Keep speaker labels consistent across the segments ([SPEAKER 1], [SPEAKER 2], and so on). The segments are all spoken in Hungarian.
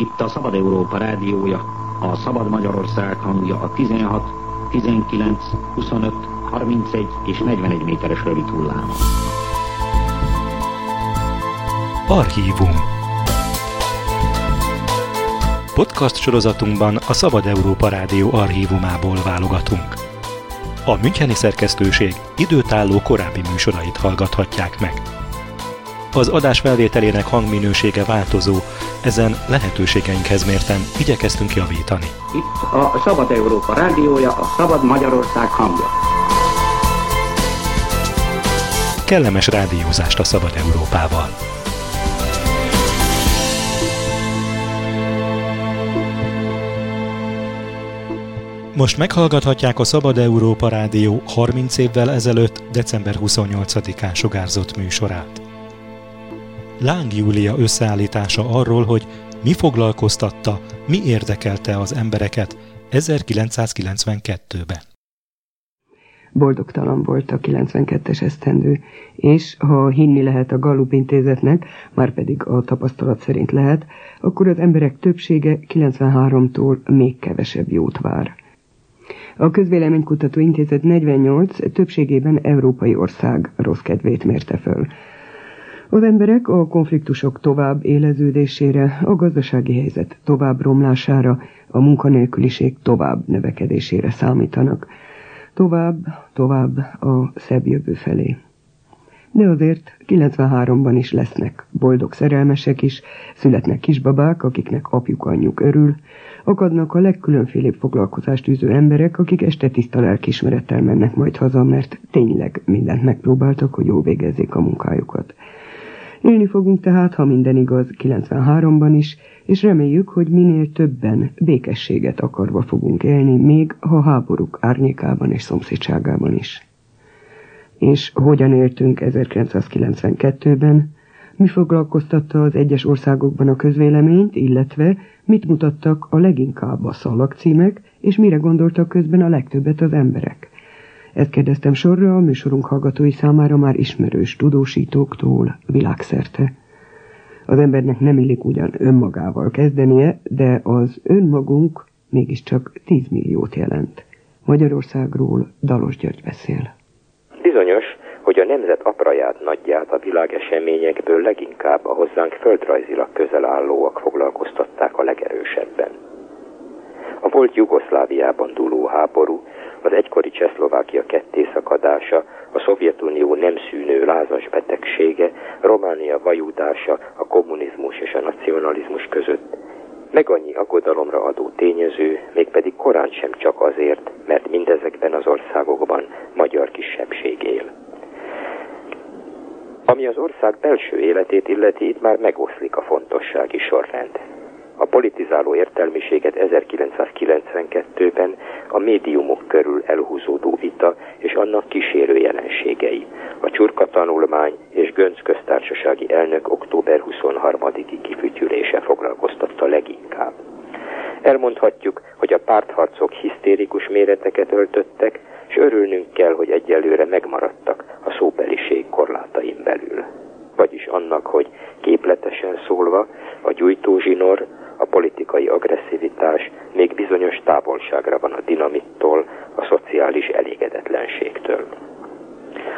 [SPEAKER 1] Itt a Szabad Európa rádiója, a Szabad Magyarország hangja a 16, 19, 25, 31 és 41 méteres rövid hullám.
[SPEAKER 2] Archívum Podcast sorozatunkban a Szabad Európa Rádió archívumából válogatunk. A Müncheni szerkesztőség időtálló korábbi műsorait hallgathatják meg. Az adás felvételének hangminősége változó, ezen lehetőségeinkhez mérten igyekeztünk javítani.
[SPEAKER 1] Itt a Szabad Európa rádiója, a Szabad Magyarország hangja.
[SPEAKER 2] Kellemes rádiózást a Szabad Európával! Most meghallgathatják a Szabad Európa Rádió 30 évvel ezelőtt, december 28-án sugárzott műsorát. Láng Júlia összeállítása arról, hogy mi foglalkoztatta, mi érdekelte az embereket 1992-ben.
[SPEAKER 3] Boldogtalan volt a 92-es esztendő, és ha hinni lehet a Gallup intézetnek, már pedig a tapasztalat szerint lehet, akkor az emberek többsége 93-tól még kevesebb jót vár. A Közvéleménykutató Intézet 48 többségében európai ország rossz kedvét mérte föl. Az emberek a konfliktusok tovább éleződésére, a gazdasági helyzet tovább romlására, a munkanélküliség tovább növekedésére számítanak. Tovább, tovább a szebb jövő felé. De azért 93-ban is lesznek boldog szerelmesek is, születnek kisbabák, akiknek apjuk anyjuk örül, akadnak a legkülönfélébb foglalkozást űző emberek, akik este tiszta lelkismerettel mennek majd haza, mert tényleg mindent megpróbáltak, hogy jó végezzék a munkájukat. Élni fogunk tehát, ha minden igaz, 93-ban is, és reméljük, hogy minél többen békességet akarva fogunk élni, még ha háborúk árnyékában és szomszédságában is. És hogyan éltünk 1992-ben, mi foglalkoztatta az egyes országokban a közvéleményt, illetve mit mutattak a leginkább a szalagcímek, és mire gondoltak közben a legtöbbet az emberek. Ezt kérdeztem sorra a műsorunk hallgatói számára már ismerős tudósítóktól világszerte. Az embernek nem illik ugyan önmagával kezdenie, de az önmagunk mégiscsak 10 milliót jelent. Magyarországról Dalos György beszél.
[SPEAKER 4] Bizonyos, hogy a nemzet apraját nagyját a világ eseményekből leginkább a hozzánk földrajzilag közel állóak foglalkoztatták a legerősebben. A volt Jugoszláviában dúló háború az egykori Csehszlovákia kettészakadása, a Szovjetunió nem szűnő lázas betegsége, Románia vajudása, a kommunizmus és a nacionalizmus között, meg annyi aggodalomra adó tényező, mégpedig korán sem csak azért, mert mindezekben az országokban magyar kisebbség él. Ami az ország belső életét illeti, itt már megoszlik a fontossági sorrend. A politizáló értelmiséget 1992-ben a médiumok körül elhúzódó vita és annak kísérő jelenségei, a csurka tanulmány és Gönc köztársasági elnök október 23-i kifütyülése foglalkoztatta leginkább. Elmondhatjuk, hogy a pártharcok hisztérikus méreteket öltöttek, és örülnünk kell, hogy egyelőre megmaradtak a szóbeliség korlátaim belül. Vagyis annak, hogy képletesen szólva a gyújtózsinor, a politikai agresszivitás még bizonyos távolságra van a dinamittól, a szociális elégedetlenségtől.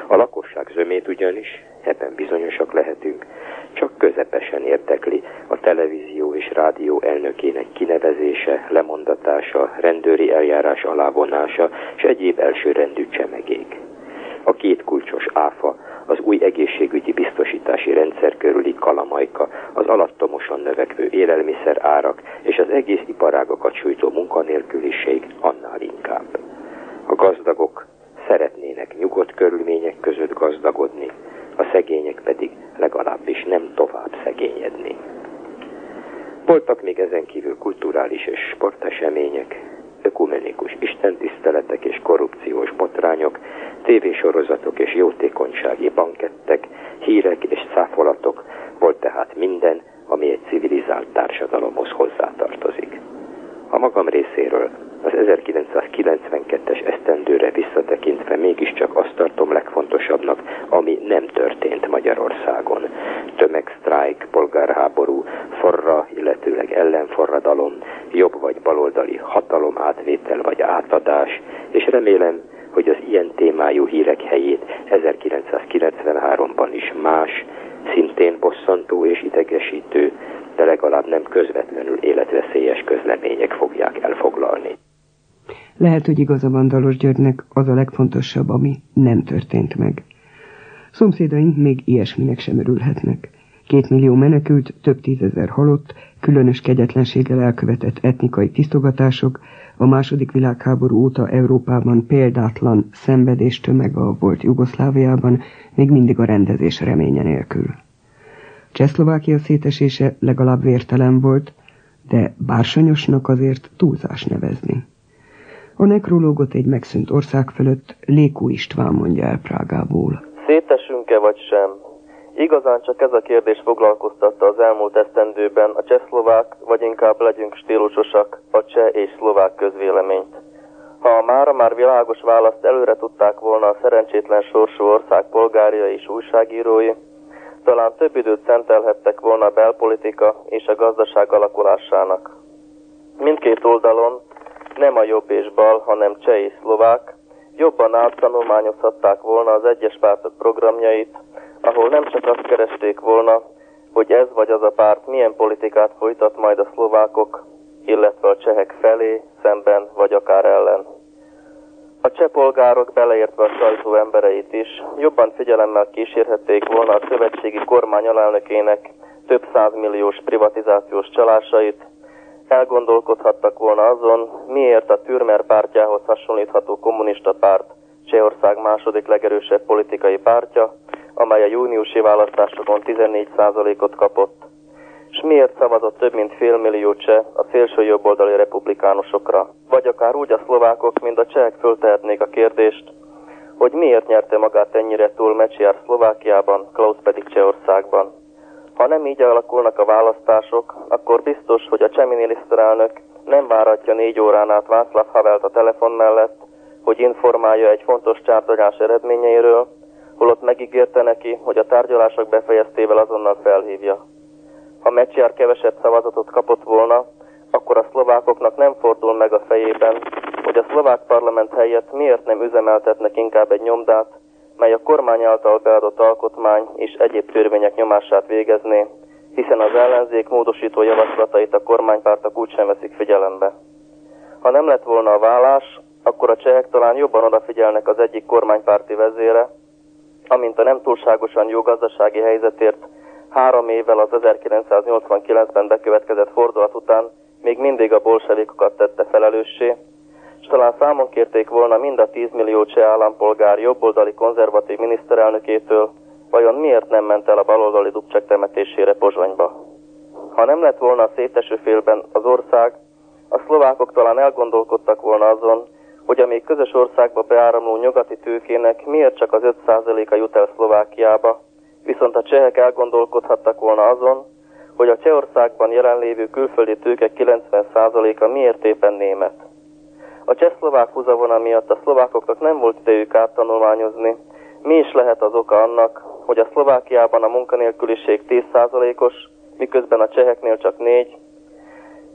[SPEAKER 4] A lakosság zömét ugyanis, ebben bizonyosak lehetünk, csak közepesen értekli a televízió és rádió elnökének kinevezése, lemondatása, rendőri eljárás alávonása és egyéb elsőrendű csemegék. A két kulcsos áfa, az új egészségügyi biztosítási rendszer körüli kalamajka, az alattomosan növekvő élelmiszer árak és az egész iparágokat sújtó munkanélküliség annál inkább. A gazdagok szeretnének nyugodt körülmények között gazdagodni, a szegények pedig legalábbis nem tovább szegényedni. Voltak még ezen kívül kulturális és sportesemények, ökumenikus istentiszteletek és korrupciós botrányok, tévésorozatok és jótékonysági bankettek, hírek és száfolatok, volt tehát minden, ami egy civilizált társadalomhoz hozzátartozik. A magam részéről Az 1992-es esztendőre visszatekintve mégiscsak azt tartom legfontosabbnak, ami nem történt Magyarországon. Tömegsztrájk, polgárháború, forra, illetőleg ellenforradalom, baloldali hatalom átvétel vagy átadás, és remélem, hogy az ilyen témájú hírek helyét 1993-ban is más, szintén bosszantó és idegesítő, de legalább nem közvetlenül életveszélyes közlemények fogják elfoglalni.
[SPEAKER 3] Lehet, hogy igaza van Dalos Györgynek az a legfontosabb, ami nem történt meg. Szomszédaink még ilyesminek sem örülhetnek. Két millió menekült, több tízezer halott, különös kegyetlenséggel elkövetett etnikai tisztogatások, a második világháború óta Európában példátlan szenvedés tömeg a volt Jugoszláviában, még mindig a rendezés reménye nélkül. Csehszlovákia szétesése legalább vértelen volt, de bársonyosnak azért túlzás nevezni. A nekrológot egy megszűnt ország fölött Lékó István mondja el Prágából.
[SPEAKER 5] Szétesünk-e vagy sem? Igazán csak ez a kérdés foglalkoztatta az elmúlt esztendőben a csehszlovák, vagy inkább legyünk stílusosak, a cseh és szlovák közvéleményt. Ha a mára már világos választ előre tudták volna a szerencsétlen sorsú ország polgárja és újságírói, talán több időt szentelhettek volna a belpolitika és a gazdaság alakulásának. Mindkét oldalon nem a jobb és bal, hanem cseh és szlovák, jobban áttanulmányozhatták volna az egyes pártok programjait, ahol nem csak azt keresték volna, hogy ez vagy az a párt milyen politikát folytat majd a szlovákok, illetve a csehek felé, szemben vagy akár ellen. A cseh polgárok, beleértve a sajtó embereit is, jobban figyelemmel kísérhették volna a szövetségi kormány alelnökének több százmilliós privatizációs csalásait, elgondolkodhattak volna azon, miért a Türmer pártjához hasonlítható kommunista párt Csehország második legerősebb politikai pártja, amely a júniusi választásokon 14%-ot kapott, és miért szavazott több mint fél millió cseh a szélső jobboldali republikánusokra. Vagy akár úgy a szlovákok, mint a csehek föltehetnék a kérdést, hogy miért nyerte magát ennyire túl Mecsiár Szlovákiában, Klaus pedig Csehországban. Ha nem így alakulnak a választások, akkor biztos, hogy a cseh miniszterelnök nem váratja négy órán át Václav Havelt a telefon mellett, hogy informálja egy fontos csártogás eredményeiről, holott megígérte neki, hogy a tárgyalások befejeztével azonnal felhívja. Ha Mecsiár kevesebb szavazatot kapott volna, akkor a szlovákoknak nem fordul meg a fejében, hogy a szlovák parlament helyett miért nem üzemeltetnek inkább egy nyomdát, mely a kormány által beadott alkotmány és egyéb törvények nyomását végezné, hiszen az ellenzék módosító javaslatait a kormánypártok úgysem veszik figyelembe. Ha nem lett volna a vállás, akkor a csehek talán jobban odafigyelnek az egyik kormánypárti vezére, amint a nem túlságosan jó gazdasági helyzetért három évvel az 1989-ben bekövetkezett fordulat után még mindig a bolsevikokat tette felelőssé, és talán számon kérték volna mind a 10 millió cseh állampolgár jobboldali konzervatív miniszterelnökétől, vajon miért nem ment el a baloldali dubcsek temetésére Pozsonyba. Ha nem lett volna a széteső félben az ország, a szlovákok talán elgondolkodtak volna azon, hogy a még közös országba beáramló nyugati tőkének miért csak az 5%-a jut el Szlovákiába, viszont a csehek elgondolkodhattak volna azon, hogy a Csehországban jelenlévő külföldi tőkek 90%-a miért éppen német. A cseh-szlovák húzavona miatt a szlovákoknak nem volt idejük áttanulmányozni, mi is lehet az oka annak, hogy a Szlovákiában a munkanélküliség 10%-os, miközben a cseheknél csak 4,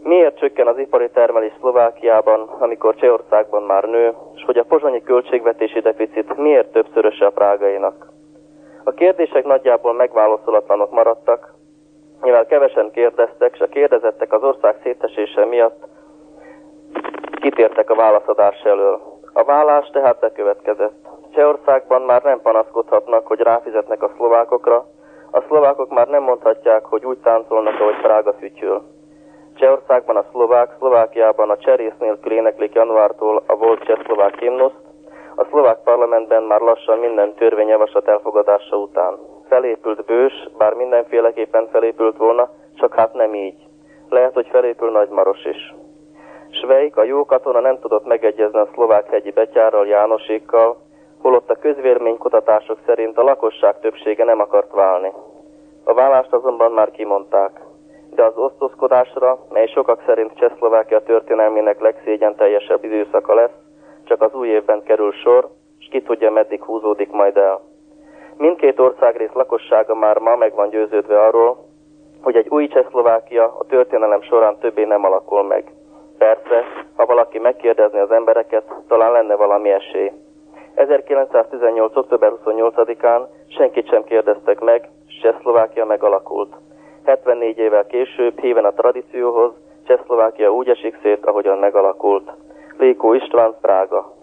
[SPEAKER 5] Miért csökken az ipari termelés Szlovákiában, amikor Csehországban már nő, és hogy a pozsonyi költségvetési deficit miért többszöröse a prágainak? A kérdések nagyjából megválaszolatlanok maradtak, mivel kevesen kérdeztek, és a kérdezettek az ország szétesése miatt kitértek a válaszadás elől. A vállás tehát bekövetkezett. Csehországban már nem panaszkodhatnak, hogy ráfizetnek a szlovákokra, a szlovákok már nem mondhatják, hogy úgy táncolnak, ahogy Prága fütyül. Csehországban a szlovák, Szlovákiában a cserész nélkül éneklik januártól a volt cseh-szlovák himnuszt, a szlovák parlamentben már lassan minden törvényjavaslat elfogadása után. Felépült bős, bár mindenféleképpen felépült volna, csak hát nem így. Lehet, hogy felépül Nagymaros is. Sveik, a jó katona nem tudott megegyezni a szlovák hegyi betyárral, Jánosékkal, holott a közvérménykutatások szerint a lakosság többsége nem akart válni. A vállást azonban már kimondták. De az osztozkodásra, mely sokak szerint Csehszlovákia történelmének legszégyen teljesebb időszaka lesz, csak az új évben kerül sor, és ki tudja meddig húzódik majd el. Mindkét országrész lakossága már ma meg van győződve arról, hogy egy új Csehszlovákia a történelem során többé nem alakul meg. Persze, ha valaki megkérdezni az embereket, talán lenne valami esély. 1918. október 28-án senkit sem kérdeztek meg, Csehszlovákia megalakult. 74 évvel később, híven a tradícióhoz, Csehszlovákia úgy esik szét, ahogyan megalakult. Lékó István, Prága.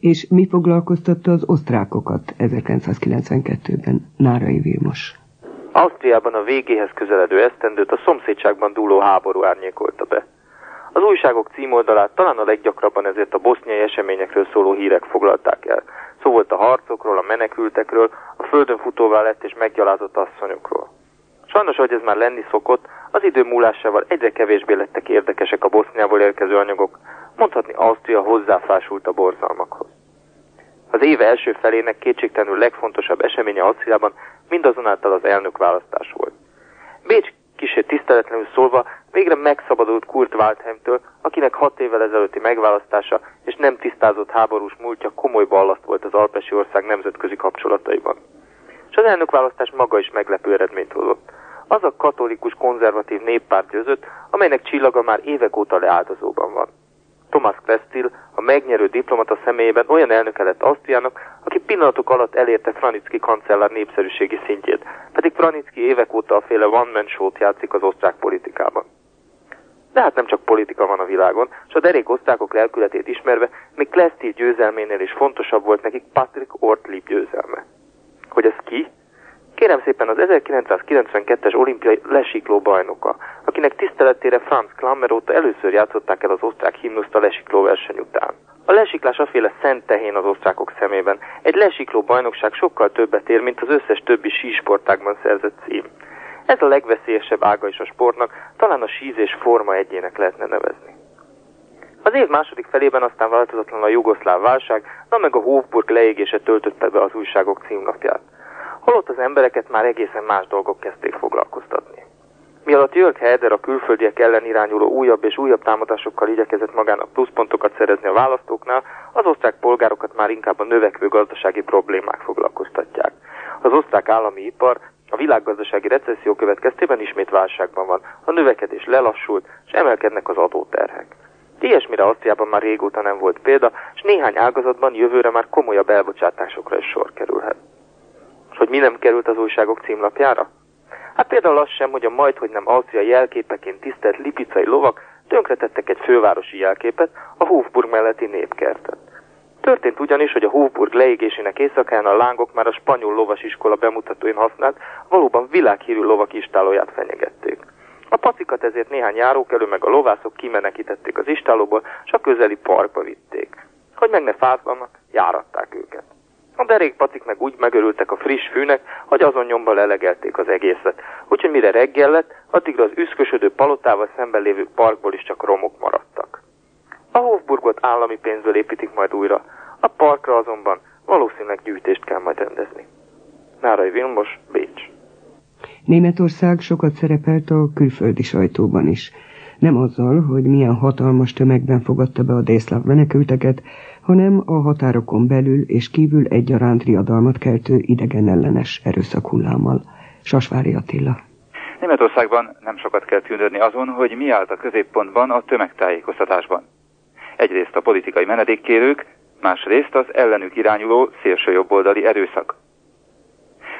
[SPEAKER 3] És mi foglalkoztatta az osztrákokat 1992-ben? Nárai Vilmos.
[SPEAKER 6] Ausztriában a végéhez közeledő esztendőt a szomszédságban dúló háború árnyékolta be. Az újságok címoldalát talán a leggyakrabban ezért a boszniai eseményekről szóló hírek foglalták el. Szó volt a harcokról, a menekültekről, a földön futóvá lett és meggyalázott asszonyokról. Sajnos, hogy ez már lenni szokott, az idő múlásával egyre kevésbé lettek érdekesek a Boszniából érkező anyagok, mondhatni Ausztria hozzáfásult a borzalmakhoz. Az éve első felének kétségtelenül legfontosabb eseménye Ausztriában mindazonáltal az elnökválasztás volt. Bécs kisé tiszteletlenül szólva végre megszabadult Kurt Waldheimtől, akinek hat évvel ezelőtti megválasztása és nem tisztázott háborús múltja komoly ballaszt volt az alpesi ország nemzetközi kapcsolataiban. És az elnökválasztás maga is meglepő eredményt hozott. Az a katolikus konzervatív néppárt győzött, amelynek csillaga már évek óta leáldozóban van. Thomas Klestil, a megnyerő diplomata személyében olyan elnöke lett Ausztriának, aki pillanatok alatt elérte Franicki kancellár népszerűségi szintjét, pedig Franicki évek óta a féle one-man show-t játszik az osztrák politikában. De hát nem csak politika van a világon, és a derék osztrákok lelkületét ismerve, még Klestil győzelménél is fontosabb volt nekik Patrick Ortlieb győzelme. Hogy ez ki? Kérem szépen az 1992-es olimpiai lesikló bajnoka, akinek tiszteletére Franz Klammer óta először játszották el az osztrák himnuszt a lesikló verseny után. A lesiklás aféle szent tehén az osztrákok szemében. Egy lesikló bajnokság sokkal többet ér, mint az összes többi sísportákban szerzett cím. Ez a legveszélyesebb ága is a sportnak, talán a sízés forma egyének lehetne nevezni. Az év második felében aztán változatlan a jugoszláv válság, na meg a Hofburg leégése töltötte be az újságok címnapját holott az embereket már egészen más dolgok kezdték foglalkoztatni. Mi alatt Jörg Heider a külföldiek ellen irányuló újabb és újabb támadásokkal igyekezett magának pluszpontokat szerezni a választóknál, az osztrák polgárokat már inkább a növekvő gazdasági problémák foglalkoztatják. Az osztrák állami ipar a világgazdasági recesszió következtében ismét válságban van, a növekedés lelassult, és emelkednek az adóterhek. Ilyesmire Ausztriában már régóta nem volt példa, és néhány ágazatban jövőre már komolyabb elbocsátásokra is sor kerülhet hogy mi nem került az újságok címlapjára? Hát például az sem, hogy a majd, hogy nem Ausztria jelképeként tisztelt lipicai lovak tönkretettek egy fővárosi jelképet, a Hofburg melletti népkertet. Történt ugyanis, hogy a Hofburg leégésének éjszakán a lángok már a spanyol lovasiskola bemutatóin használt, valóban világhírű lovak istálóját fenyegették. A pacikat ezért néhány járókelő meg a lovászok kimenekítették az istálóból, és a közeli parkba vitték. Hogy meg ne fázzanak, járatták őket. A derékpacik meg úgy megörültek a friss fűnek, hogy azon nyomban lelegelték az egészet. Úgyhogy mire reggel lett, addigra az üszkösödő palotával szemben lévő parkból is csak romok maradtak. A Hofburgot állami pénzből építik majd újra, a parkra azonban valószínűleg gyűjtést kell majd rendezni. Nárai Vilmos, Bécs.
[SPEAKER 3] Németország sokat szerepelt a külföldi sajtóban is. Nem azzal, hogy milyen hatalmas tömegben fogadta be a délszláv menekülteket, hanem a határokon belül és kívül egyaránt riadalmat keltő idegen ellenes erőszakhullámmal. Sasvári Attila.
[SPEAKER 7] Németországban nem sokat kell tűnődni azon, hogy mi állt a középpontban a tömegtájékoztatásban. Egyrészt a politikai menedékkérők, másrészt az ellenük irányuló szélsőjobboldali erőszak.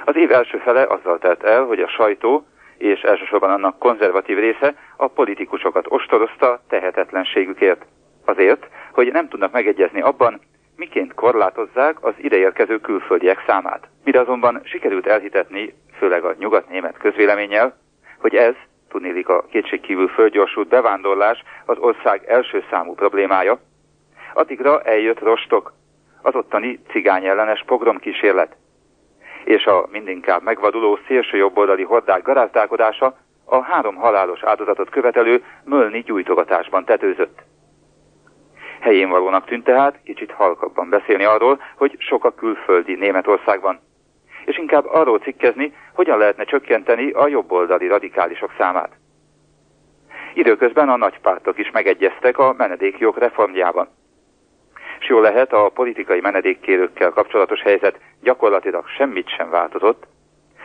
[SPEAKER 7] Az év első fele azzal telt el, hogy a sajtó, és elsősorban annak konzervatív része a politikusokat ostorozta tehetetlenségükért. Azért, hogy nem tudnak megegyezni abban, miként korlátozzák az ideérkező külföldiek számát. Mire azonban sikerült elhitetni, főleg a nyugat-német közvéleménnyel, hogy ez, tudnélik a kétségkívül földgyorsult bevándorlás az ország első számú problémája, addigra eljött rostok, az ottani cigányellenes pogromkísérlet, és a mindinkább megvaduló szélsőjobboldali hordák garázdálkodása a három halálos áldozatot követelő mölni gyújtogatásban tetőzött. Helyén valónak tűnt tehát kicsit halkabban beszélni arról, hogy sok a külföldi Németországban, és inkább arról cikkezni, hogyan lehetne csökkenteni a jobboldali radikálisok számát. Időközben a nagypártok is megegyeztek a menedékjog reformjában. És jól lehet, a politikai menedékkérőkkel kapcsolatos helyzet gyakorlatilag semmit sem változott.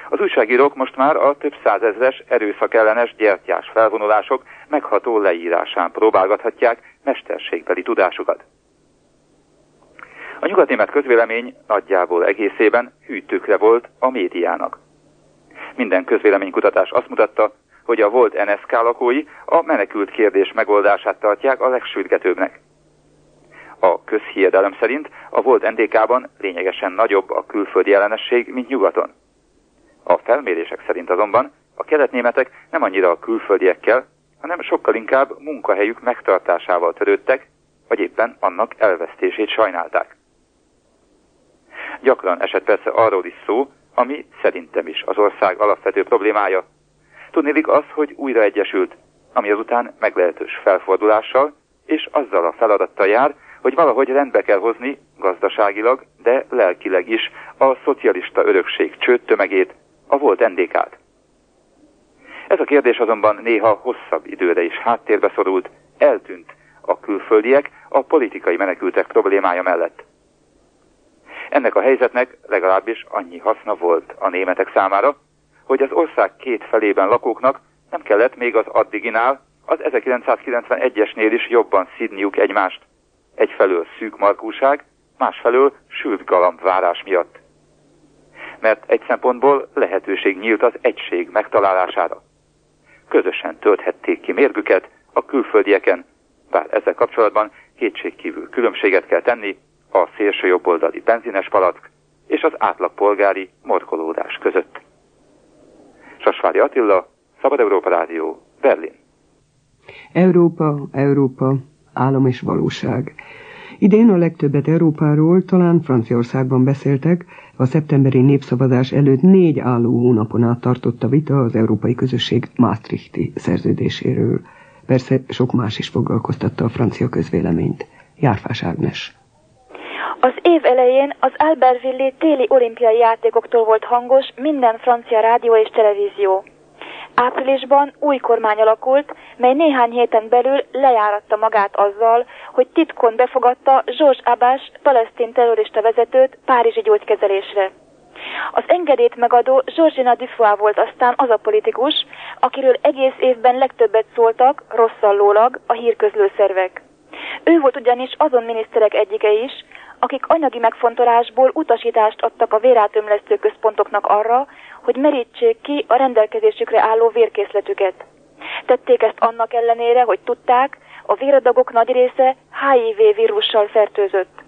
[SPEAKER 7] Az újságírók most már a több százezres erőszakellenes gyertyás felvonulások megható leírásán próbálgathatják mesterségbeli tudásukat. A nyugatnémet közvélemény nagyjából egészében hűtőkre volt a médiának. Minden közvéleménykutatás azt mutatta, hogy a volt NSK lakói a menekült kérdés megoldását tartják a legsürgetőbbnek. A közhiedelem szerint a volt NDK-ban lényegesen nagyobb a külföldi ellenesség, mint nyugaton. A felmérések szerint azonban a keletnémetek nem annyira a külföldiekkel, hanem sokkal inkább munkahelyük megtartásával törődtek, vagy éppen annak elvesztését sajnálták. Gyakran esett persze arról is szó, ami szerintem is az ország alapvető problémája. Tudnélik az, hogy újra egyesült, ami azután meglehetős felfordulással, és azzal a feladattal jár, hogy valahogy rendbe kell hozni gazdaságilag, de lelkileg is a szocialista örökség csőttömegét, a volt NDK-t. Ez a kérdés azonban néha hosszabb időre is háttérbe szorult, eltűnt a külföldiek a politikai menekültek problémája mellett. Ennek a helyzetnek legalábbis annyi haszna volt a németek számára, hogy az ország két felében lakóknak nem kellett még az addiginál, az 1991-esnél is jobban szidniuk egymást. Egyfelől szűk markúság, másfelől sült galambvárás miatt. Mert egy szempontból lehetőség nyílt az egység megtalálására. Közösen tölthették ki mérgüket a külföldieken, bár ezzel kapcsolatban kétségkívül különbséget kell tenni a szélső jobboldali benzines palack és az átlagpolgári morkolódás között. Sasvári Attila, Szabad Európa Rádió, Berlin.
[SPEAKER 3] Európa, Európa, állam és valóság. Idén a legtöbbet Európáról talán Franciaországban beszéltek, a szeptemberi népszavazás előtt négy álló hónapon át tartott a vita az Európai Közösség Maastrichti szerződéséről. Persze sok más is foglalkoztatta a francia közvéleményt. Járfás Ágnes.
[SPEAKER 8] Az év elején az Albertville téli olimpiai játékoktól volt hangos minden francia rádió és televízió. Áprilisban új kormány alakult, mely néhány héten belül lejáratta magát azzal, hogy titkon befogadta Georges Abbas, palesztin terrorista vezetőt Párizsi gyógykezelésre. Az engedélyt megadó Georgina Dufois volt aztán az a politikus, akiről egész évben legtöbbet szóltak, rosszallólag, a hírközlő szervek. Ő volt ugyanis azon miniszterek egyike is, akik anyagi megfontolásból utasítást adtak a vérátömlesztő központoknak arra, hogy merítsék ki a rendelkezésükre álló vérkészletüket. Tették ezt annak ellenére, hogy tudták, a véradagok nagy része HIV vírussal fertőzött.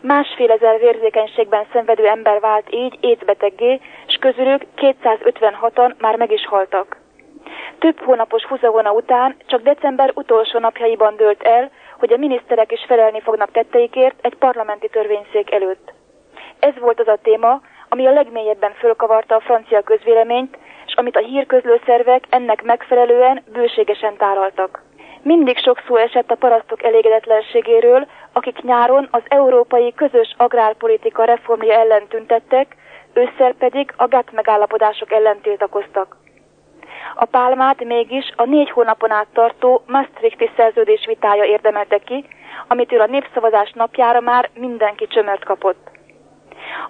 [SPEAKER 8] Másfél ezer vérzékenységben szenvedő ember vált így étbeteggé, és közülük 256-an már meg is haltak. Több hónapos húzavona után csak december utolsó napjaiban dőlt el, hogy a miniszterek is felelni fognak tetteikért egy parlamenti törvényszék előtt. Ez volt az a téma, ami a legmélyebben fölkavarta a francia közvéleményt, és amit a hírközlő szervek ennek megfelelően bőségesen táraltak. Mindig sok szó esett a parasztok elégedetlenségéről, akik nyáron az európai közös agrárpolitika reformja ellen tüntettek, ősszel pedig a GATT megállapodások ellen tiltakoztak. A pálmát mégis a négy hónapon át tartó Maastrichti szerződés vitája érdemelte ki, amitől a népszavazás napjára már mindenki csömört kapott.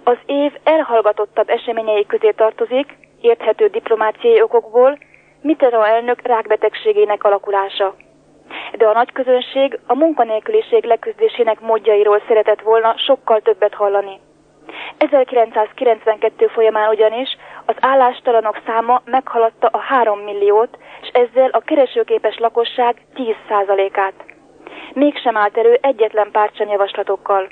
[SPEAKER 8] Az év elhallgatottabb eseményei közé tartozik, érthető diplomáciai okokból, Mitterrand elnök rákbetegségének alakulása. De a nagy közönség a munkanélküliség leküzdésének módjairól szeretett volna sokkal többet hallani. 1992 folyamán ugyanis az állástalanok száma meghaladta a 3 milliót, és ezzel a keresőképes lakosság 10%-át. Mégsem állt elő egyetlen párt sem javaslatokkal.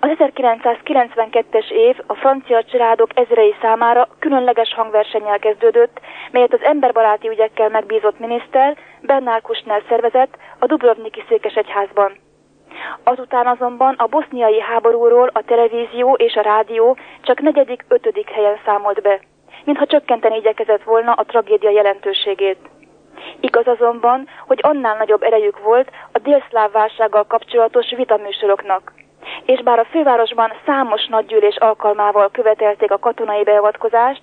[SPEAKER 8] Az 1992-es év a francia családok ezrei számára különleges hangversennyel kezdődött, melyet az emberbaráti ügyekkel megbízott miniszter Bernard Kouchner szervezett a Dubrovniki székesegyházban. Azután azonban a boszniai háborúról a televízió és a rádió csak negyedik, ötödik helyen számolt be, mintha csökkenteni igyekezett volna a tragédia jelentőségét. Igaz azonban, hogy annál nagyobb erejük volt a délszláv válsággal kapcsolatos vitaműsoroknak. És bár a fővárosban számos nagygyűlés alkalmával követelték a katonai beavatkozást,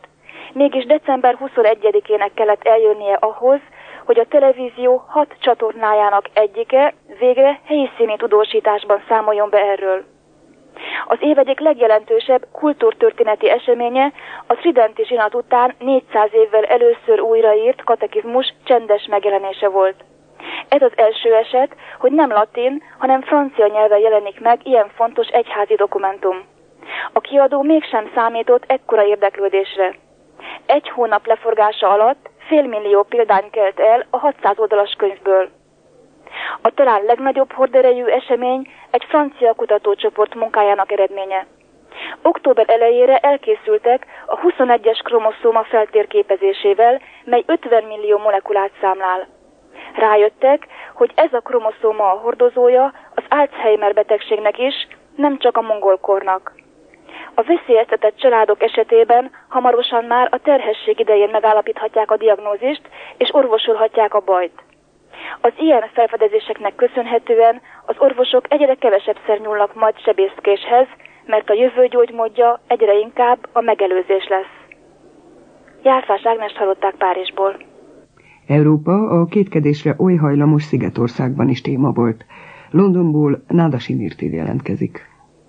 [SPEAKER 8] mégis december 21-ének kellett eljönnie ahhoz, hogy a televízió hat csatornájának egyike végre helyszíni tudósításban számoljon be erről. Az év egyik legjelentősebb kultúrtörténeti eseménye a Tridenti zsinat után 400 évvel először újraírt katekizmus csendes megjelenése volt. Ez az első eset, hogy nem latin, hanem francia nyelven jelenik meg ilyen fontos egyházi dokumentum. A kiadó mégsem számított ekkora érdeklődésre. Egy hónap leforgása alatt félmillió példány kelt el a 600 oldalas könyvből. A talán legnagyobb horderejű esemény egy francia kutatócsoport munkájának eredménye. Október elejére elkészültek a 21-es kromoszóma feltérképezésével, mely 50 millió molekulát számlál. Rájöttek, hogy ez a kromoszóma a hordozója az Alzheimer betegségnek is, nem csak a mongolkornak. A veszélyeztetett családok esetében hamarosan már a terhesség idején megállapíthatják a diagnózist, és orvosolhatják a bajt. Az ilyen felfedezéseknek köszönhetően az orvosok egyre kevesebbszer nyúlnak majd sebészkéshez, mert a jövő gyógymódja egyre inkább a megelőzés lesz. Járfás Ágnes hallották Párizsból.
[SPEAKER 3] Európa a kétkedésre oly hajlamos Szigetországban is téma volt. Londonból Náda Simirti jelentkezik.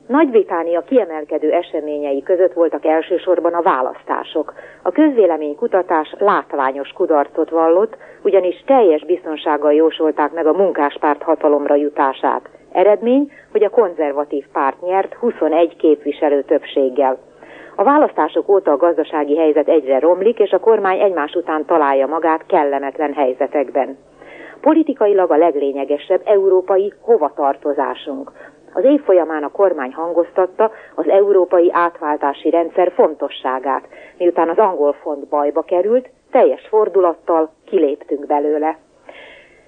[SPEAKER 9] Nagy-Británia kiemelkedő eseményei között voltak elsősorban a választások. A közvéleménykutatás látványos kudarcot vallott, ugyanis teljes biztonsággal jósolták meg a munkáspárt hatalomra jutását. Eredmény, hogy a konzervatív párt nyert 21 képviselő többséggel. A választások óta a gazdasági helyzet egyre romlik, és a kormány egymás után találja magát kellemetlen helyzetekben. Politikailag a leglényegesebb európai hovatartozásunk. Az év folyamán a kormány hangoztatta az európai átváltási rendszer fontosságát. Miután az angol font bajba került, teljes fordulattal kiléptünk belőle.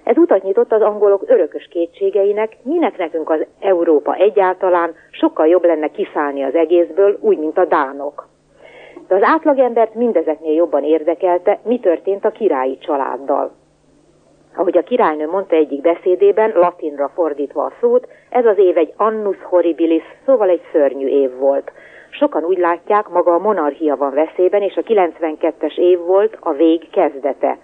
[SPEAKER 9] Ez utat nyitott az angolok örökös kétségeinek, minek nekünk az Európa egyáltalán, sokkal jobb lenne kiszállni az egészből, úgy, mint a dánok. De az átlagembert mindezeknél jobban érdekelte, mi történt a királyi családdal. Ahogy a királynő mondta egyik beszédében, latinra fordítva a szót, ez az év egy annus horribilis, szóval egy szörnyű év volt. Sokan úgy látják, maga a monarchia van veszélyben, és a 92-es év volt a vég kezdete.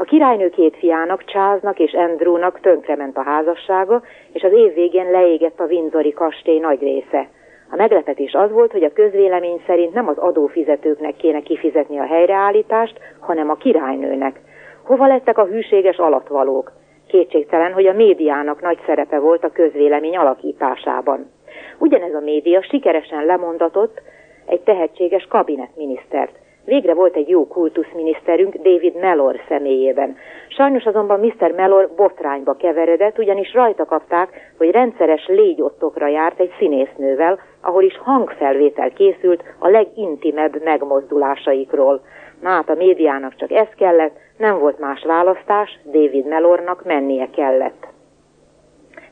[SPEAKER 9] A királynő két fiának, Charlesnak és Andrewnak tönkrement a házassága, és az év végén leégett a Windsori kastély nagy része. A meglepetés az volt, hogy a közvélemény szerint nem az adófizetőknek kéne kifizetni a helyreállítást, hanem a királynőnek. Hova lettek a hűséges alatvalók? Kétségtelen, hogy a médiának nagy szerepe volt a közvélemény alakításában. Ugyanez a média sikeresen lemondatott egy tehetséges kabinetminisztert. Végre volt egy jó kultuszminiszterünk David Mellor személyében. Sajnos azonban Mr. Mellor botrányba keveredett, ugyanis rajta kapták, hogy rendszeres légyottokra járt egy színésznővel, ahol is hangfelvétel készült a legintimebb megmozdulásaikról. Na hát a médiának csak ez kellett, nem volt más választás, David Mellornak mennie kellett.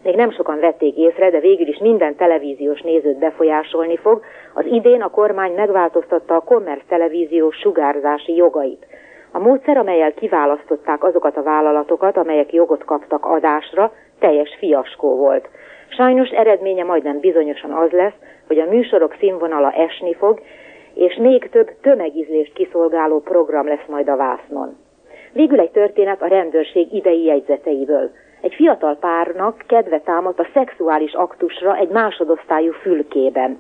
[SPEAKER 9] Még nem sokan vették észre, de végül is minden televíziós nézőt befolyásolni fog. Az idén a kormány megváltoztatta a kommersz televíziós sugárzási jogait. A módszer, amelyel kiválasztották azokat a vállalatokat, amelyek jogot kaptak adásra, teljes fiaskó volt. Sajnos eredménye majdnem bizonyosan az lesz, hogy a műsorok színvonala esni fog, és még több tömegizlést kiszolgáló program lesz majd a vásznon. Végül egy történet a rendőrség idei jegyzeteiből. Egy fiatal párnak kedve támadt a szexuális aktusra egy másodosztályú fülkében.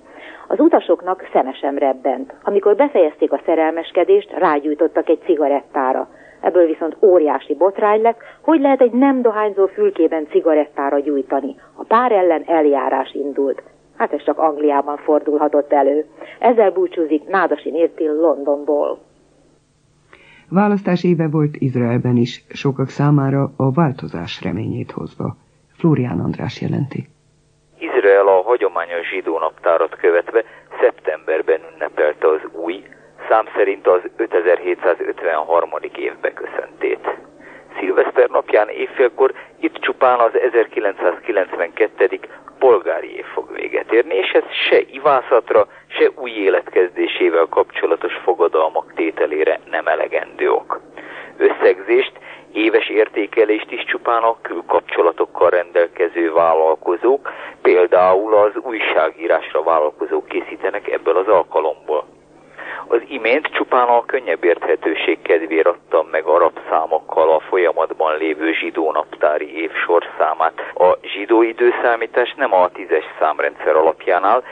[SPEAKER 9] Az utasoknak szemesen rebbent. Amikor befejezték a szerelmeskedést, rágyújtottak egy cigarettára. Ebből viszont óriási botrány lett, hogy lehet egy nem dohányzó fülkében cigarettára gyújtani. A pár ellen eljárás indult. Hát ez csak Angliában fordulhatott elő. Ezzel búcsúzik Nádasi Nértil Londonból.
[SPEAKER 3] Választás éve volt Izraelben is, sokak számára a változás reményét hozva. Flórián András jelenti.
[SPEAKER 10] Izrael a hagyományos zsidó naptárat követve szeptemberben ünnepelte az új, szám szerint az 5753. év beköszöntét. Szilveszter napján évfélkor itt csupán az 1992 polgári év fog véget érni, és ez se ivászatra, se új életkezdésével kapcsolatos fogadalmak tételére nem elegendő ok. Összegzést, éves értékelést is csupán a külkapcsolatokkal rendelkező vállalkozók, például az újságírásra vállalkozók készítenek ebből az alkalomból. Az imént csupán a könnyebb érthetőség kedvéért adtam meg arab számokkal a folyamatban lévő zsidó naptári év sorszámát. A zsidó időszámítás nem a tízes számrendszer alapján áll,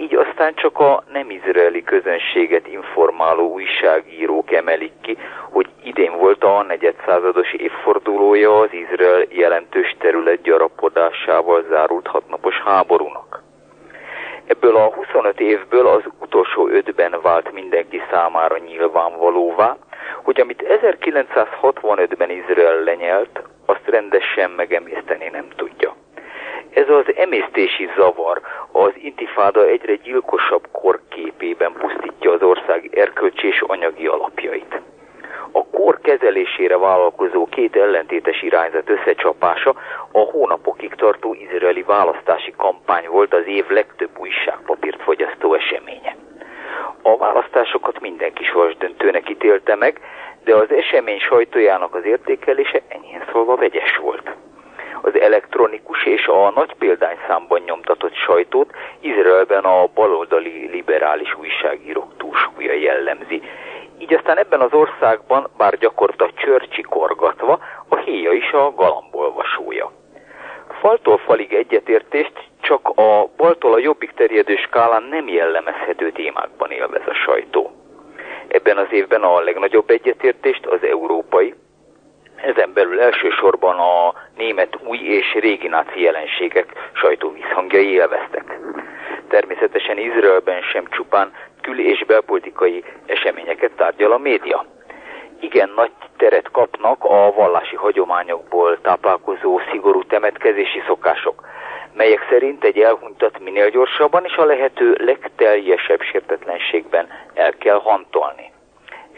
[SPEAKER 10] így aztán csak a nem izraeli közönséget informáló újságírók emelik ki, hogy idén volt a negyedszázados évfordulója az Izrael jelentős terület gyarapodásával zárult hatnapos háborúnak. Ebből a 25 évből az utolsó ötben vált mindenki számára nyilvánvalóvá, hogy amit 1965-ben Izrael lenyelt, azt rendesen megemészteni nem tudja. Ez az emésztési zavar az intifáda egyre gyilkosabb korképében pusztítja az ország erkölcsi és anyagi alapjait. A kor kezelésére vállalkozó két ellentétes irányzat összecsapása a hónapokig tartó izraeli választási kampány volt az év legtöbb újságpapírt fogyasztó eseménye. A választásokat mindenki sorsdöntőnek ítélte meg, de az esemény sajtójának az értékelése enyhén szólva vegyes volt az elektronikus és a nagy példányszámban nyomtatott sajtót Izraelben a baloldali liberális újságírók túlsúlya jellemzi. Így aztán ebben az országban, bár gyakorta csörcsi korgatva, a héja is a galambolvasója. Faltól falig egyetértést csak a baltól a jobbik terjedő skálán nem jellemezhető témákban élvez a sajtó. Ebben az évben a legnagyobb egyetértést az európai, ezen belül elsősorban a német új és régi náci jelenségek sajtóvízhangjai élveztek. Természetesen Izraelben sem csupán kül- és belpolitikai eseményeket tárgyal a média. Igen nagy teret kapnak a vallási hagyományokból táplálkozó szigorú temetkezési szokások, melyek szerint egy elhunytat minél gyorsabban és a lehető legteljesebb sértetlenségben el kell hantolni.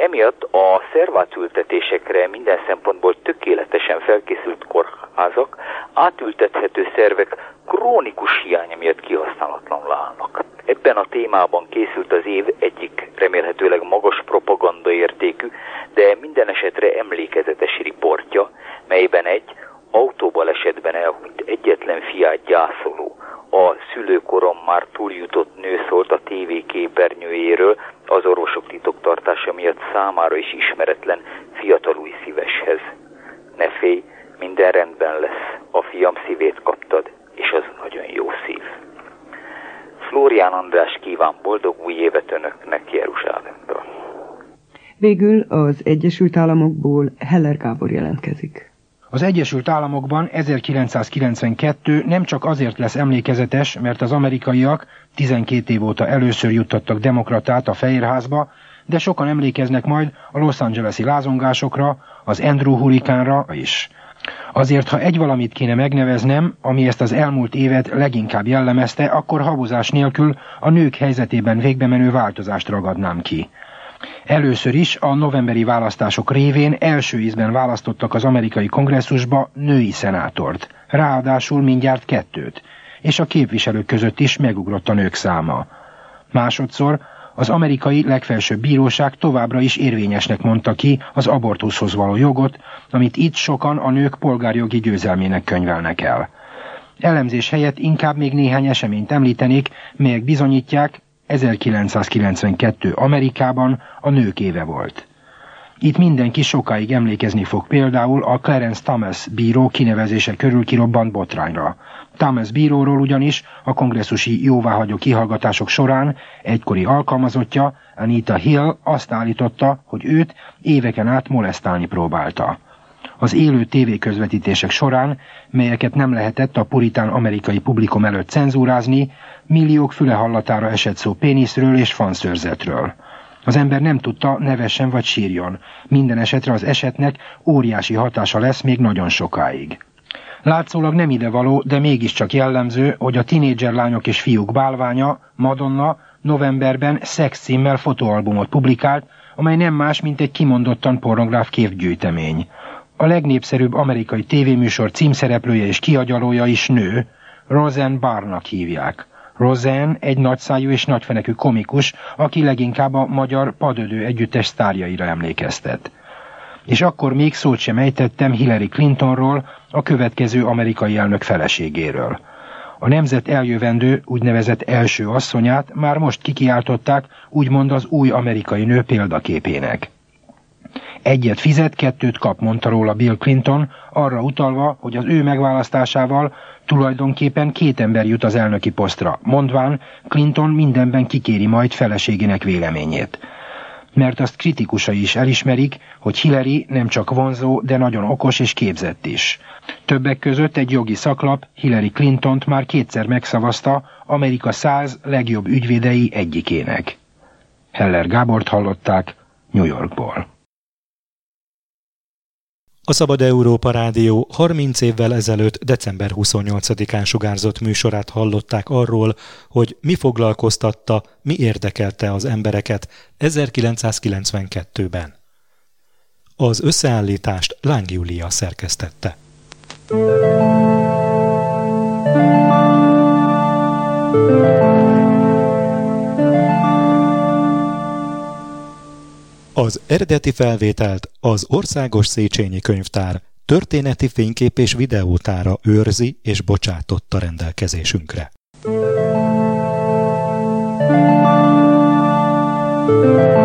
[SPEAKER 10] Emiatt a szervátültetésekre minden szempontból tökéletesen felkészült kórházak átültethető szervek krónikus hiánya miatt kihasználatlanul állnak. Ebben a témában készült az év egyik remélhetőleg magas propaganda értékű, de minden esetre emlékezetes riportja, melyben egy autóbalesetben elhunyt egyetlen fiát gyászoló, a szülőkorom már túljutott nő szólt a TV képernyőjéről, az orvosok titoktartása miatt számára is ismeretlen fiatal új szíveshez. Ne félj, minden rendben lesz, a fiam szívét kaptad, és az nagyon jó szív. Flórián András kíván boldog új évet önöknek Jeruzsálemből.
[SPEAKER 3] Végül az Egyesült Államokból Heller Gábor jelentkezik.
[SPEAKER 11] Az Egyesült Államokban 1992 nem csak azért lesz emlékezetes, mert az amerikaiak 12 év óta először juttattak demokratát a Fehérházba, de sokan emlékeznek majd a Los Angeles-i lázongásokra, az Andrew hurikánra is. Azért, ha egy valamit kéne megneveznem, ami ezt az elmúlt évet leginkább jellemezte, akkor habozás nélkül a nők helyzetében végbe menő változást ragadnám ki. Először is a novemberi választások révén első ízben választottak az amerikai kongresszusba női szenátort, ráadásul mindjárt kettőt, és a képviselők között is megugrott a nők száma. Másodszor az amerikai legfelsőbb bíróság továbbra is érvényesnek mondta ki az abortuszhoz való jogot, amit itt sokan a nők polgárjogi győzelmének könyvelnek el. Elemzés helyett inkább még néhány eseményt említenék, melyek bizonyítják, 1992 Amerikában a nők éve volt. Itt mindenki sokáig emlékezni fog például a Clarence Thomas bíró kinevezése körül kirobbant botrányra. Thomas bíróról ugyanis a kongresszusi jóváhagyó kihallgatások során egykori alkalmazottja, Anita Hill azt állította, hogy őt éveken át molesztálni próbálta. Az élő tévéközvetítések során, melyeket nem lehetett a puritán amerikai publikum előtt cenzúrázni, milliók füle hallatára esett szó péniszről és fanszörzetről. Az ember nem tudta, nevessen vagy sírjon. Minden esetre az esetnek óriási hatása lesz még nagyon sokáig. Látszólag nem idevaló, de mégiscsak jellemző, hogy a tinédzser lányok és fiúk bálványa, Madonna, novemberben szex címmel fotóalbumot publikált, amely nem más, mint egy kimondottan pornográf képgyűjtemény. A legnépszerűbb amerikai tévéműsor címszereplője és kiagyalója is nő, Roseanne Barnak hívják. Roseanne egy nagyszájú és nagyfenekű komikus, aki leginkább a magyar padödő együttes sztárjaira emlékeztet. És akkor még szót sem ejtettem Hillary Clintonról, a következő amerikai elnök feleségéről. A nemzet eljövendő úgynevezett első asszonyát már most kikiáltották, úgymond az új amerikai nő példaképének. Egyet fizet, kettőt kap, mondta róla Bill Clinton, arra utalva, hogy az ő megválasztásával tulajdonképpen két ember jut az elnöki posztra, mondván Clinton mindenben kikéri majd feleségének véleményét. Mert azt kritikusai is elismerik, hogy Hillary nem csak vonzó, de nagyon okos és képzett is. Többek között egy jogi szaklap Hillary Clintont már kétszer megszavazta Amerika száz legjobb ügyvédei egyikének. Heller Gábort hallották New Yorkból.
[SPEAKER 2] A Szabad Európa Rádió 30 évvel ezelőtt december 28-án sugárzott műsorát hallották arról, hogy mi foglalkoztatta, mi érdekelte az embereket 1992-ben. Az összeállítást Láng Júlia szerkesztette. Az eredeti felvételt az Országos Széchenyi Könyvtár történeti fénykép és videótára őrzi és bocsátotta rendelkezésünkre. Thank you.